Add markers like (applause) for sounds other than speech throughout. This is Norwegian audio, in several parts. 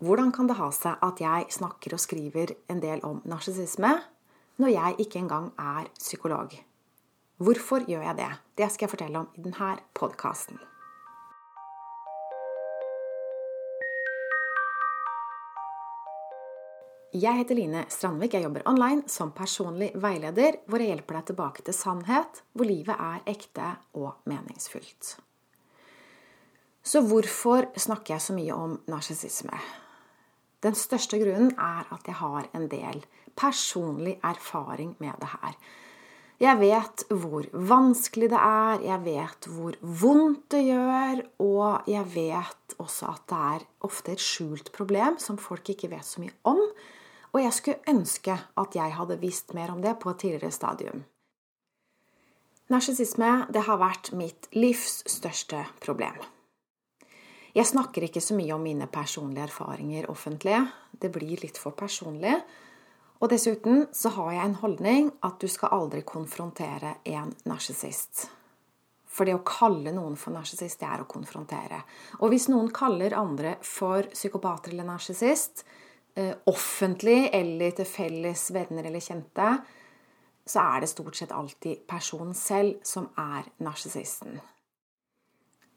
hvordan kan det ha seg at jeg snakker og skriver en del om narsissisme når jeg ikke engang er psykolog? Hvorfor gjør jeg det? Det skal jeg fortelle om i denne podkasten. Jeg heter Line Strandvik. Jeg jobber online som personlig veileder, hvor jeg hjelper deg tilbake til sannhet, hvor livet er ekte og meningsfullt. Så hvorfor snakker jeg så mye om narsissisme? Den største grunnen er at jeg har en del personlig erfaring med det her. Jeg vet hvor vanskelig det er, jeg vet hvor vondt det gjør, og jeg vet også at det er ofte et skjult problem som folk ikke vet så mye om. Og jeg skulle ønske at jeg hadde visst mer om det på et tidligere stadium. Narsissisme har vært mitt livs største problem. Jeg snakker ikke så mye om mine personlige erfaringer offentlig. Det blir litt for personlig. Og dessuten så har jeg en holdning at du skal aldri konfrontere en narsissist. For det å kalle noen for narsissist, det er å konfrontere. Og hvis noen kaller andre for psykopater eller narsissist, Eh, offentlig eller til felles venner eller kjente, så er det stort sett alltid personen selv som er narsissisten.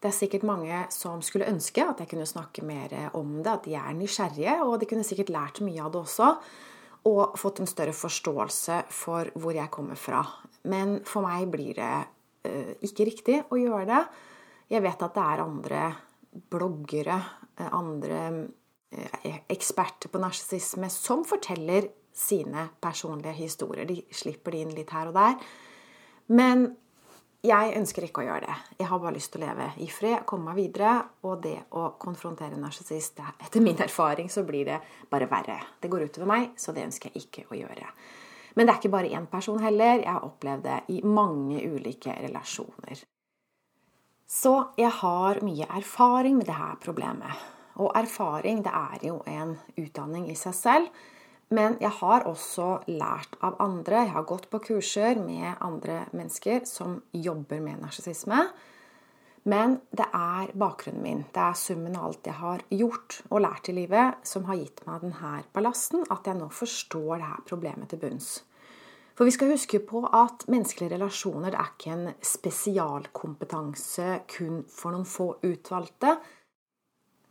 Det er sikkert mange som skulle ønske at jeg kunne snakke mer om det, at de er nysgjerrige, og de kunne sikkert lært mye av det også, og fått en større forståelse for hvor jeg kommer fra. Men for meg blir det uh, ikke riktig å gjøre det. Jeg vet at det er andre bloggere, eh, andre Eh, eksperter på narsissisme som forteller sine personlige historier. De slipper det inn litt her og der. Men jeg ønsker ikke å gjøre det. Jeg har bare lyst til å leve i fred, komme meg videre. Og det å konfrontere en narsissist, etter min erfaring, så blir det bare verre. Det går utover meg, så det ønsker jeg ikke å gjøre. Men det er ikke bare én person heller. Jeg har opplevd det i mange ulike relasjoner. Så jeg har mye erfaring med dette problemet. Og erfaring, det er jo en utdanning i seg selv. Men jeg har også lært av andre. Jeg har gått på kurser med andre mennesker som jobber med narsissisme. Men det er bakgrunnen min, det er summen av alt jeg har gjort og lært i livet, som har gitt meg denne ballasten, at jeg nå forstår dette problemet til bunns. For vi skal huske på at menneskelige relasjoner det er ikke en spesialkompetanse kun for noen få utvalgte.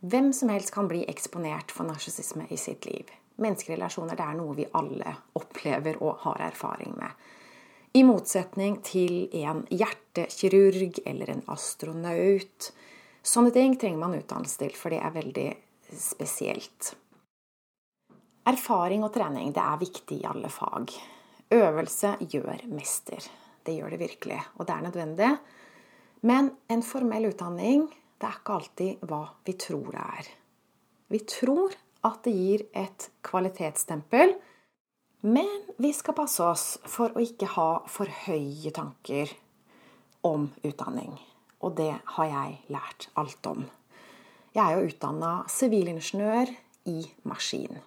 Hvem som helst kan bli eksponert for narsissisme i sitt liv. Menneskerelasjoner det er noe vi alle opplever og har erfaring med. I motsetning til en hjertekirurg eller en astronaut. Sånne ting trenger man utdannelse til, for det er veldig spesielt. Erfaring og trening det er viktig i alle fag. Øvelse gjør mester. Det gjør det virkelig, og det er nødvendig. Men en formell utdanning det er ikke alltid hva vi tror det er. Vi tror at det gir et kvalitetsstempel, men vi skal passe oss for å ikke ha for høye tanker om utdanning. Og det har jeg lært alt om. Jeg er jo utdanna sivilingeniør i maskin.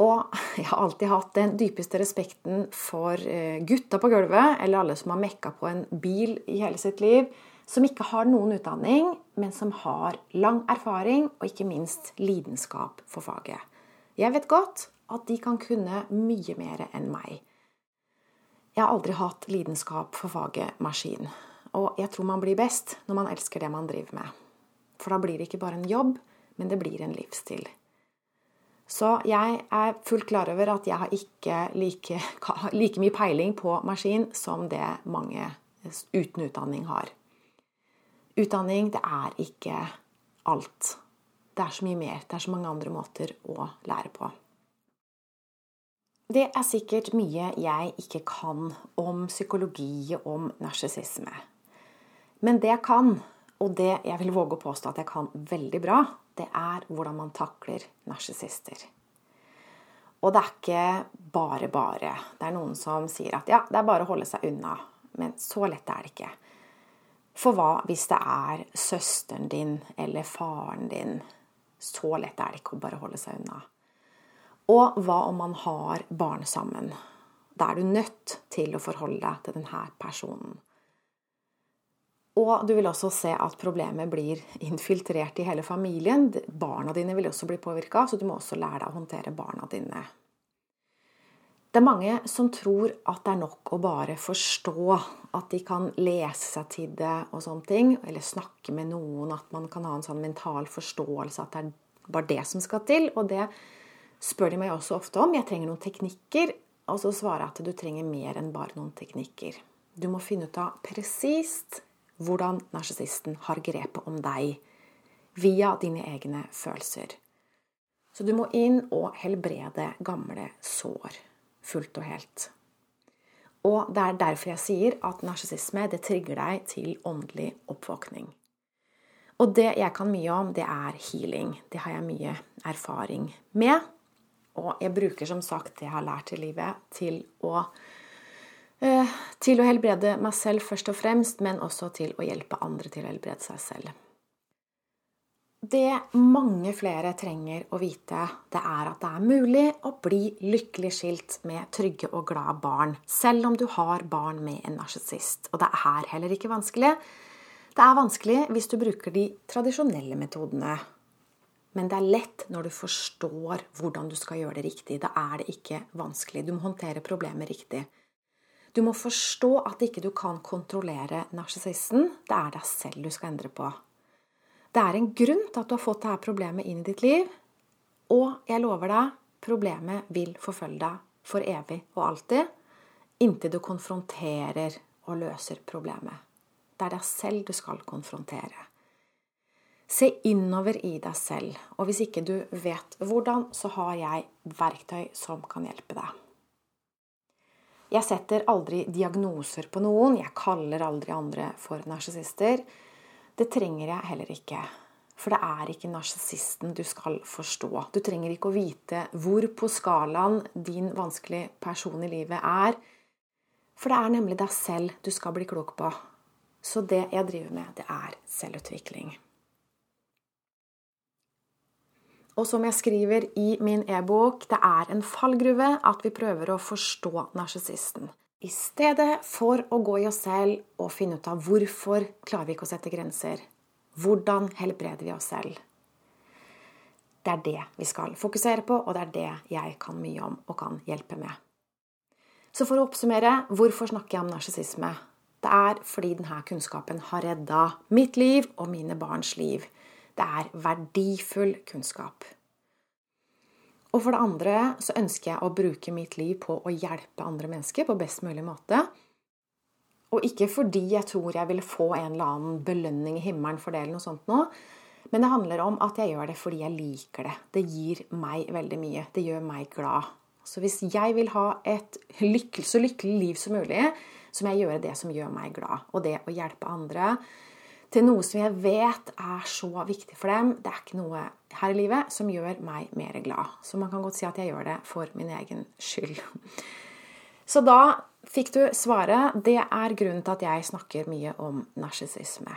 Og jeg har alltid hatt den dypeste respekten for eh, gutta på gulvet, eller alle som har mekka på en bil i hele sitt liv, som ikke har noen utdanning, men som har lang erfaring og ikke minst lidenskap for faget. Jeg vet godt at de kan kunne mye mer enn meg. Jeg har aldri hatt lidenskap for faget maskin, og jeg tror man blir best når man elsker det man driver med. For da blir det ikke bare en jobb, men det blir en livsstil. Så jeg er fullt klar over at jeg har ikke like, (laughs) like mye peiling på maskin som det mange uten utdanning har. Utdanning, det er ikke alt. Det er så mye mer. Det er så mange andre måter å lære på. Det er sikkert mye jeg ikke kan om psykologi og om narsissisme. Men det jeg kan, og det jeg vil våge å påstå at jeg kan veldig bra, det er hvordan man takler narsissister. Og det er ikke bare bare. Det er noen som sier at ja, det er bare å holde seg unna. Men så lett er det ikke. For hva hvis det er søsteren din eller faren din? Så lett er det ikke å bare holde seg unna. Og hva om man har barn sammen? Da er du nødt til å forholde deg til denne personen. Og du vil også se at problemet blir infiltrert i hele familien. Barna dine vil også bli påvirka, så du må også lære deg å håndtere barna dine. Det er mange som tror at det er nok å bare forstå, at de kan lese seg til det og sånne ting, eller snakke med noen, at man kan ha en sånn mental forståelse at det er bare det som skal til. Og det spør de meg også ofte om. Jeg trenger noen teknikker. Og så svarer jeg at du trenger mer enn bare noen teknikker. Du må finne ut av presist hvordan narsissisten har grepet om deg via dine egne følelser. Så du må inn og helbrede gamle sår fullt og helt. Og det er derfor jeg sier at narsissisme det trigger deg til åndelig oppvåkning. Og det jeg kan mye om, det er healing. Det har jeg mye erfaring med. Og jeg bruker som sagt det jeg har lært i livet, til å, uh, til å helbrede meg selv først og fremst, men også til å hjelpe andre til å helbrede seg selv. Det mange flere trenger å vite, det er at det er mulig å bli lykkelig skilt med trygge og glade barn, selv om du har barn med en narsissist. Og det er heller ikke vanskelig. Det er vanskelig hvis du bruker de tradisjonelle metodene. Men det er lett når du forstår hvordan du skal gjøre det riktig. Da er det ikke vanskelig. Du må håndtere problemet riktig. Du må forstå at ikke du kan kontrollere narsissisten. Det er deg selv du skal endre på. Det er en grunn til at du har fått dette problemet inn i ditt liv. Og jeg lover deg, problemet vil forfølge deg for evig og alltid inntil du konfronterer og løser problemet. Det er deg selv du skal konfrontere. Se innover i deg selv, og hvis ikke du vet hvordan, så har jeg verktøy som kan hjelpe deg. Jeg setter aldri diagnoser på noen, jeg kaller aldri andre for narsissister. Det trenger jeg heller ikke. For det er ikke narsissisten du skal forstå. Du trenger ikke å vite hvor på skalaen din vanskelige person i livet er. For det er nemlig deg selv du skal bli klok på. Så det jeg driver med, det er selvutvikling. Og som jeg skriver i min e-bok, det er en fallgruve at vi prøver å forstå narsissisten. I stedet for å gå i oss selv og finne ut av hvorfor klarer vi ikke å sette grenser. Hvordan helbreder vi oss selv? Det er det vi skal fokusere på, og det er det jeg kan mye om og kan hjelpe med. Så for å oppsummere hvorfor snakker jeg om narsissisme? Det er fordi denne kunnskapen har redda mitt liv og mine barns liv. Det er verdifull kunnskap. Og for det andre så ønsker jeg å bruke mitt liv på å hjelpe andre mennesker på best mulig måte. Og ikke fordi jeg tror jeg vil få en eller annen belønning i himmelen for det, eller noe sånt nå. Men det handler om at jeg gjør det fordi jeg liker det. Det gir meg veldig mye. Det gjør meg glad. Så hvis jeg vil ha et lykke, så lykkelig liv som mulig, så må jeg gjøre det som gjør meg glad. Og det å hjelpe andre til noe som jeg vet er så viktig for dem. Det er ikke noe her i livet som gjør meg mer glad. Så man kan godt si at jeg gjør det for min egen skyld. Så da fikk du svaret. Det er grunnen til at jeg snakker mye om narsissisme.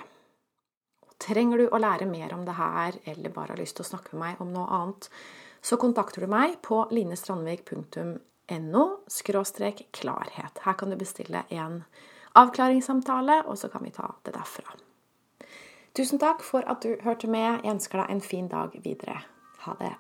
Trenger du å lære mer om det her, eller bare har lyst til å snakke med meg om noe annet, så kontakter du meg på linestrandvik.no klarhet. Her kan du bestille en avklaringssamtale, og så kan vi ta det derfra. Tusen takk for at du hørte med. Jeg ønsker deg en fin dag videre. Ha det.